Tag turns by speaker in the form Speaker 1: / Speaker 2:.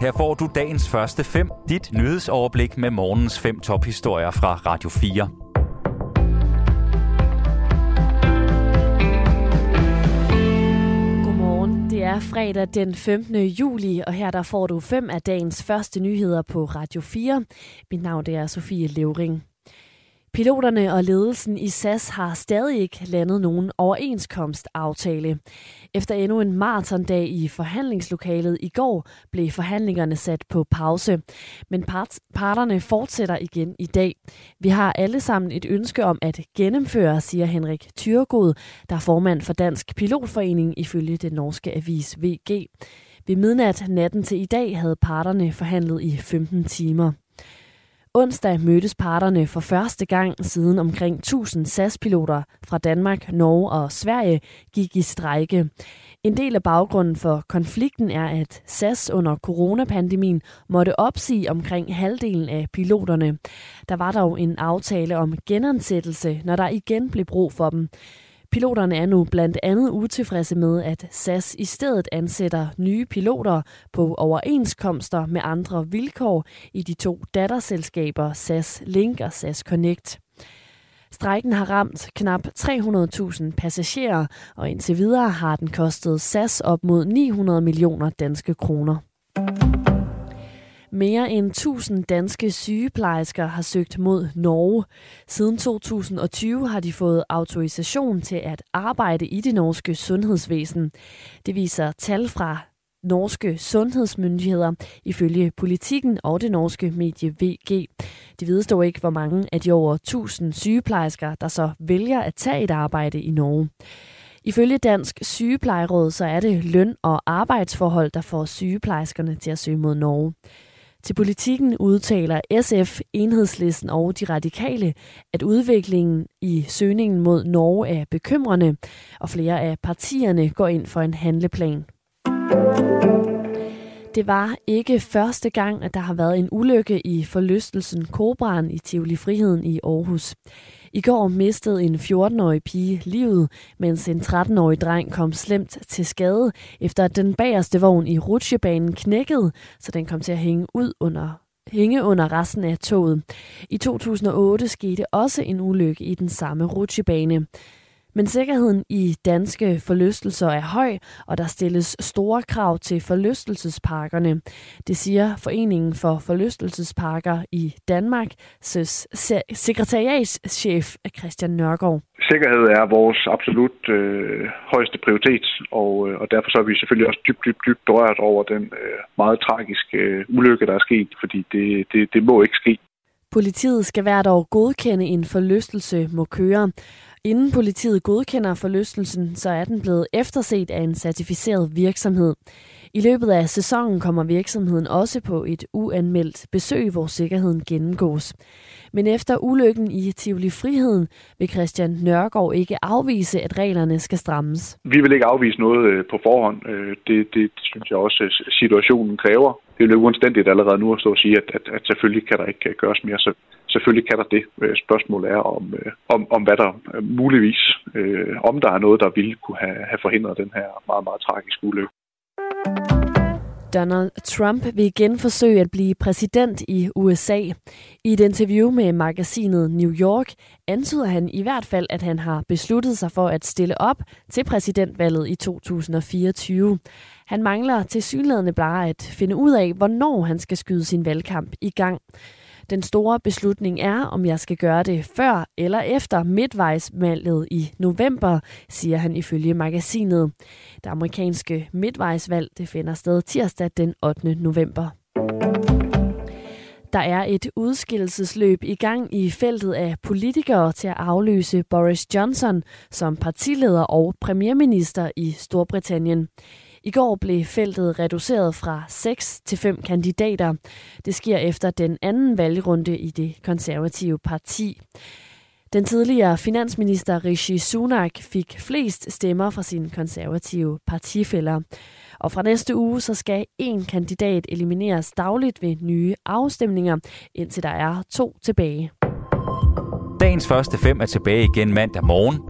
Speaker 1: Her får du dagens første fem, dit nyhedsoverblik med morgens fem tophistorier fra Radio 4.
Speaker 2: Godmorgen. Det er fredag den 15. juli, og her der får du fem af dagens første nyheder på Radio 4. Mit navn det er Sofie Levering. Piloterne og ledelsen i SAS har stadig ikke landet nogen overenskomstaftale. Efter endnu en maratondag i forhandlingslokalet i går blev forhandlingerne sat på pause. Men part- parterne fortsætter igen i dag. Vi har alle sammen et ønske om at gennemføre, siger Henrik Tyrgod, der er formand for Dansk Pilotforening ifølge den norske avis VG. Ved midnat natten til i dag havde parterne forhandlet i 15 timer. Onsdag mødtes parterne for første gang siden omkring 1000 SAS-piloter fra Danmark, Norge og Sverige gik i strejke. En del af baggrunden for konflikten er, at SAS under coronapandemien måtte opsige omkring halvdelen af piloterne. Der var dog en aftale om genansættelse, når der igen blev brug for dem. Piloterne er nu blandt andet utilfredse med, at SAS i stedet ansætter nye piloter på overenskomster med andre vilkår i de to datterselskaber SAS Link og SAS Connect. Strækken har ramt knap 300.000 passagerer, og indtil videre har den kostet SAS op mod 900 millioner danske kroner. Mere end 1000 danske sygeplejersker har søgt mod Norge. Siden 2020 har de fået autorisation til at arbejde i det norske sundhedsvæsen. Det viser tal fra norske sundhedsmyndigheder ifølge politikken og det norske medie VG. De ved dog ikke, hvor mange af de over 1000 sygeplejersker, der så vælger at tage et arbejde i Norge. Ifølge Dansk Sygeplejeråd så er det løn- og arbejdsforhold, der får sygeplejerskerne til at søge mod Norge. Til politikken udtaler SF, Enhedslisten og de radikale, at udviklingen i søgningen mod Norge er bekymrende, og flere af partierne går ind for en handleplan. Det var ikke første gang, at der har været en ulykke i forlystelsen Kobraen i Tivoli Friheden i Aarhus. I går mistede en 14-årig pige livet, mens en 13-årig dreng kom slemt til skade, efter at den bagerste vogn i rutsjebanen knækkede, så den kom til at hænge ud under hænge under resten af toget. I 2008 skete også en ulykke i den samme rutsjebane. Men sikkerheden i danske forlystelser er høj, og der stilles store krav til forlystelsesparkerne. Det siger Foreningen for Forlystelsesparker i Danmark, sekretariatschef Christian Nørgaard.
Speaker 3: Sikkerhed er vores absolut øh, højeste prioritet, og, øh, og derfor så er vi selvfølgelig også dybt, dybt, dybt berørt over den øh, meget tragiske øh, ulykke, der er sket, fordi det, det, det må ikke ske.
Speaker 2: Politiet skal hvert år godkende en forlystelse må køre. Inden politiet godkender forlystelsen, så er den blevet efterset af en certificeret virksomhed. I løbet af sæsonen kommer virksomheden også på et uanmeldt besøg, hvor sikkerheden gennemgås. Men efter ulykken i Tivoli Friheden vil Christian Nørgaard ikke afvise, at reglerne skal strammes.
Speaker 3: Vi vil ikke afvise noget øh, på forhånd. Øh, det, det synes jeg også, situationen kræver. Det er jo uanstændigt allerede nu at stå og sige, at, at, at selvfølgelig kan der ikke øh, gøres mere. Så selvfølgelig kan der det. Øh, spørgsmålet er om, øh, om, om hvad der muligvis, om der er noget, der ville kunne have, have forhindret den her meget, meget tragiske ulykke.
Speaker 2: Donald Trump vil igen forsøge at blive præsident i USA. I et interview med magasinet New York antyder han i hvert fald, at han har besluttet sig for at stille op til præsidentvalget i 2024. Han mangler til synlædende bare at finde ud af, hvornår han skal skyde sin valgkamp i gang. Den store beslutning er, om jeg skal gøre det før eller efter midtvejsvalget i november, siger han ifølge magasinet. Det amerikanske midtvejsvalg det finder sted tirsdag den 8. november. Der er et udskillelsesløb i gang i feltet af politikere til at afløse Boris Johnson som partileder og premierminister i Storbritannien. I går blev feltet reduceret fra 6 til 5 kandidater. Det sker efter den anden valgrunde i det konservative parti. Den tidligere finansminister Rishi Sunak fik flest stemmer fra sine konservative partifælder. Og fra næste uge så skal en kandidat elimineres dagligt ved nye afstemninger, indtil der er to tilbage.
Speaker 1: Dagens første fem er tilbage igen mandag morgen.